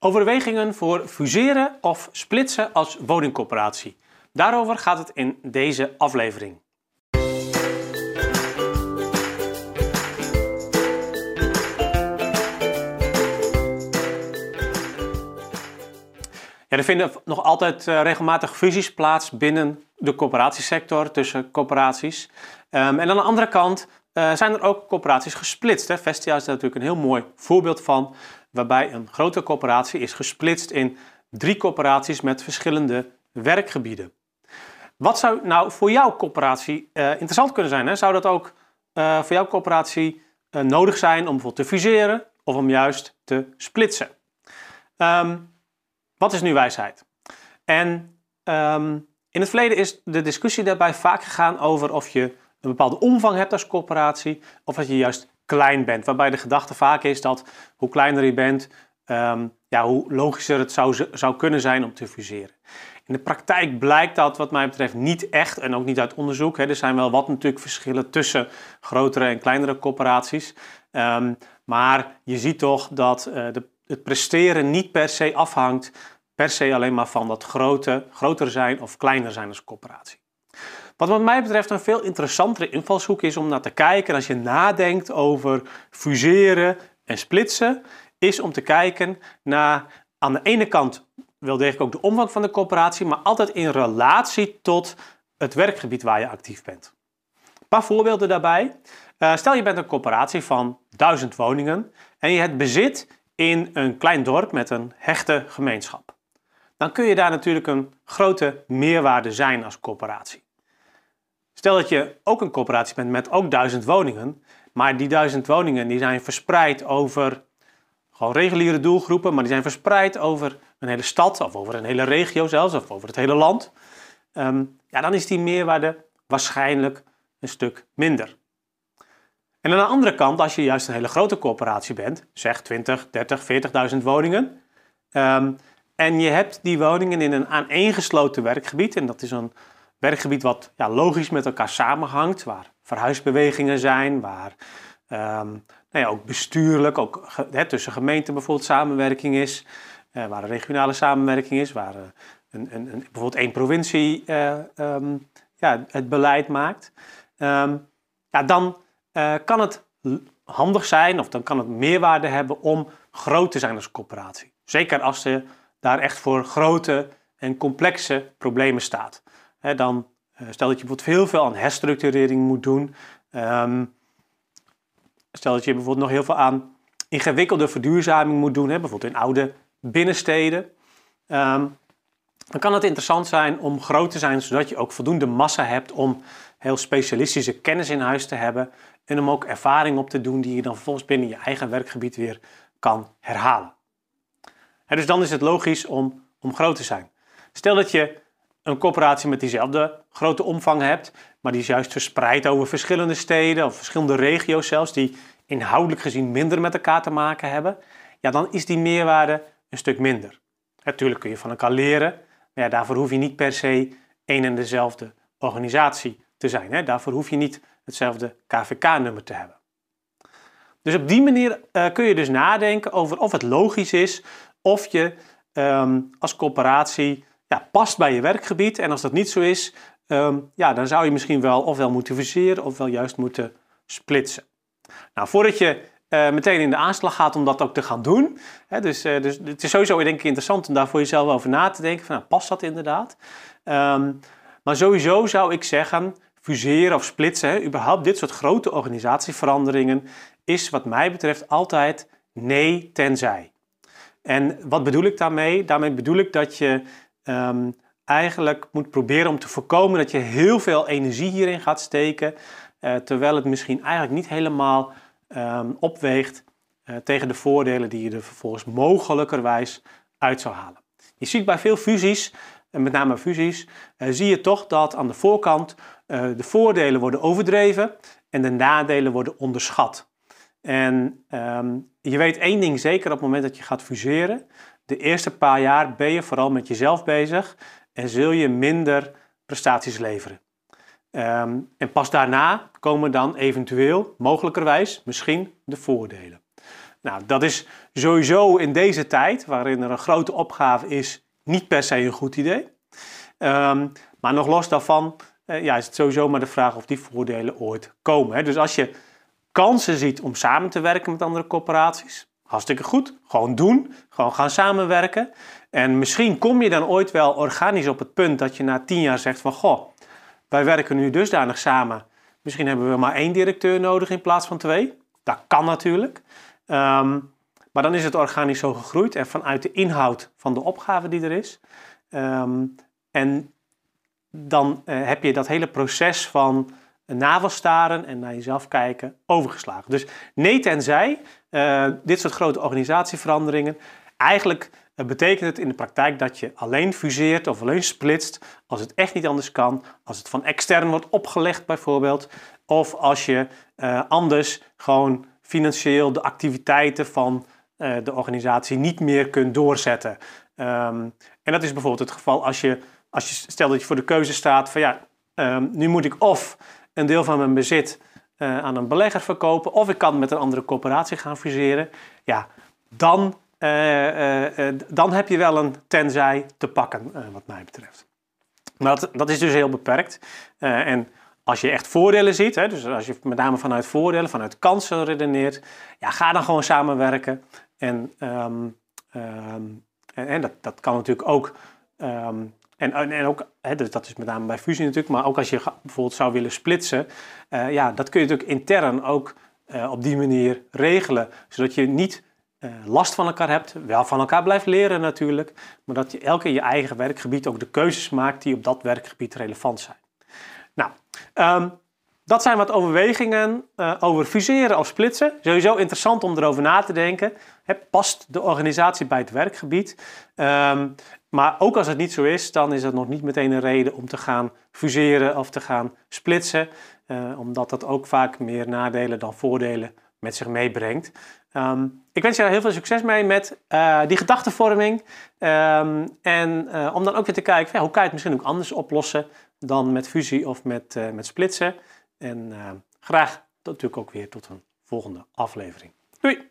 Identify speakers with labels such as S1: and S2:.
S1: Overwegingen voor fuseren of splitsen als woningcorporatie. Daarover gaat het in deze aflevering. Ja, er vinden nog altijd uh, regelmatig fusies plaats binnen de coöperatiesector tussen coöperaties. Um, en aan de andere kant uh, zijn er ook coöperaties gesplitst. Hè. Vestia is daar natuurlijk een heel mooi voorbeeld van, waarbij een grote coöperatie is gesplitst in drie coöperaties met verschillende werkgebieden. Wat zou nou voor jouw coöperatie uh, interessant kunnen zijn? Hè? Zou dat ook voor jouw coöperatie nodig zijn om bijvoorbeeld te fuseren of om juist te splitsen? Um, wat is nu wijsheid? En um, in het verleden is de discussie daarbij vaak gegaan over of je een bepaalde omvang hebt als corporatie of dat je juist klein bent. Waarbij de gedachte vaak is dat hoe kleiner je bent, um, ja, hoe logischer het zou, zou kunnen zijn om te fuseren. In de praktijk blijkt dat wat mij betreft niet echt en ook niet uit onderzoek. Hè. Er zijn wel wat natuurlijk verschillen tussen grotere en kleinere corporaties. Um, maar je ziet toch dat uh, de het presteren niet per se afhangt per se alleen maar van dat grote, groter zijn of kleiner zijn als coöperatie. Wat wat mij betreft een veel interessantere invalshoek is om naar te kijken als je nadenkt over fuseren en splitsen, is om te kijken naar aan de ene kant wel degelijk ook de omvang van de coöperatie, maar altijd in relatie tot het werkgebied waar je actief bent. Een paar voorbeelden daarbij. Uh, stel je bent een coöperatie van duizend woningen en je het bezit in een klein dorp met een hechte gemeenschap. Dan kun je daar natuurlijk een grote meerwaarde zijn als coöperatie. Stel dat je ook een coöperatie bent met ook duizend woningen, maar die duizend woningen die zijn verspreid over gewoon reguliere doelgroepen, maar die zijn verspreid over een hele stad of over een hele regio zelfs of over het hele land. Um, ja, dan is die meerwaarde waarschijnlijk een stuk minder. En aan de andere kant, als je juist een hele grote corporatie bent, zeg 20, 30, 40.000 woningen, um, en je hebt die woningen in een aaneengesloten werkgebied, en dat is een werkgebied wat ja, logisch met elkaar samenhangt, waar verhuisbewegingen zijn, waar um, nou ja, ook bestuurlijk, ook tussen gemeenten bijvoorbeeld samenwerking is, uh, waar een regionale samenwerking is, waar uh, een, een, een, bijvoorbeeld één provincie uh, um, ja, het beleid maakt, um, ja, dan kan het handig zijn of dan kan het meerwaarde hebben om groot te zijn als coöperatie. Zeker als je daar echt voor grote en complexe problemen staat. Dan uh, stel dat je bijvoorbeeld heel veel aan herstructurering moet doen. Um, stel dat je bijvoorbeeld nog heel veel aan ingewikkelde verduurzaming moet doen, hè, bijvoorbeeld in oude binnensteden. Um, dan kan het interessant zijn om groot te zijn, zodat je ook voldoende massa hebt om heel specialistische kennis in huis te hebben en om ook ervaring op te doen die je dan vervolgens binnen je eigen werkgebied weer kan herhalen. dus dan is het logisch om, om groot te zijn. Stel dat je een coöperatie met diezelfde grote omvang hebt, maar die is juist verspreid over verschillende steden of verschillende regio's zelfs, die inhoudelijk gezien minder met elkaar te maken hebben, ja, dan is die meerwaarde een stuk minder. Natuurlijk kun je van elkaar leren, maar daarvoor hoef je niet per se één en dezelfde organisatie te zijn. Hè? Daarvoor hoef je niet hetzelfde KVK-nummer te hebben. Dus op die manier uh, kun je dus nadenken over of het logisch is of je um, als coöperatie ja, past bij je werkgebied. En als dat niet zo is, um, ja, dan zou je misschien wel ofwel moeten fuseren ofwel juist moeten splitsen. Nou, voordat je uh, meteen in de aanslag gaat om dat ook te gaan doen. Hè, dus, uh, dus het is sowieso denk ik interessant om daar voor jezelf over na te denken. Van, nou, past dat inderdaad? Um, maar sowieso zou ik zeggen, fuseren of splitsen, hè, überhaupt dit soort grote organisatieveranderingen, is wat mij betreft altijd nee tenzij. En wat bedoel ik daarmee? Daarmee bedoel ik dat je um, eigenlijk moet proberen om te voorkomen dat je heel veel energie hierin gaat steken, uh, terwijl het misschien eigenlijk niet helemaal um, opweegt uh, tegen de voordelen die je er vervolgens mogelijkerwijs uit zou halen. Je ziet bij veel fusies en met name fusies, uh, zie je toch dat aan de voorkant de voordelen worden overdreven en de nadelen worden onderschat. En um, je weet één ding zeker op het moment dat je gaat fuseren. De eerste paar jaar ben je vooral met jezelf bezig en zul je minder prestaties leveren. Um, en pas daarna komen dan eventueel, mogelijkerwijs, misschien de voordelen. Nou, dat is sowieso in deze tijd, waarin er een grote opgave is, niet per se een goed idee. Ehm, maar nog los daarvan uh, ja, is het sowieso maar de vraag of die voordelen ooit komen. Hè. Dus als je kansen ziet om samen te werken met andere corporaties, hartstikke goed. Gewoon doen, gewoon gaan samenwerken. En misschien kom je dan ooit wel organisch op het punt dat je na tien jaar zegt van goh, wij werken nu dusdanig samen. Misschien hebben we maar één directeur nodig in plaats van twee. Dat kan natuurlijk. Ehm, maar dan is het organisch zo gegroeid en vanuit de inhoud van de opgave die er is. Ehm, en dan uh, heb je dat hele proces van navelstaren en naar jezelf kijken overgeslagen. Dus nee tenzij uh, dit soort grote organisatieveranderingen. Eigenlijk uh, betekent het in de praktijk dat je alleen fuseert of alleen splitst als het echt niet anders kan, als het van extern wordt opgelegd bijvoorbeeld, of als je anders gewoon financieel de activiteiten van de organisatie niet meer kunt doorzetten. Um, en dat is bijvoorbeeld het geval als je als je stel dat je voor de keuze staat van ja, um, nu moet ik of een deel van mijn bezit uh, aan een belegger verkopen, of ik kan met een andere corporatie gaan fuseren, ja, dan, uh, uh, dan heb je wel een tenzij te pakken, wat mij betreft. Maar dat, dat is dus heel beperkt. en als je echt voordelen ziet, hè, dus als je met name vanuit voordelen, vanuit kansen redeneert, ja, ga dan gewoon samenwerken. En, um, um, en, en dat, dat kan natuurlijk ook um, en, en ook, hè, dus dat is met name bij fusie natuurlijk, maar ook als je bijvoorbeeld zou willen splitsen, uh, ja, dat kun je natuurlijk intern ook uh, op die manier regelen, zodat je niet uh, last van elkaar hebt, wel van elkaar blijft leren natuurlijk, maar dat je elke in je eigen werkgebied ook de keuzes maakt die op dat werkgebied relevant zijn. Nou, um, dat zijn wat overwegingen uh, over fuseren of splitsen. Sowieso interessant om erover na te denken. Past de organisatie bij het werkgebied? Um, maar ook als het niet zo is, dan is dat nog niet meteen een reden om te gaan fuseren of te gaan splitsen. Uh, omdat dat ook vaak meer nadelen dan voordelen met zich meebrengt. Um, ik wens je heel veel succes mee met uh, die gedachtenvorming. Um, en om dan ook weer te kijken, hoe kan je het misschien ook anders oplossen dan met fusie of met, met splitsen. En eh, graag natuurlijk ook weer tot een volgende aflevering. Doei!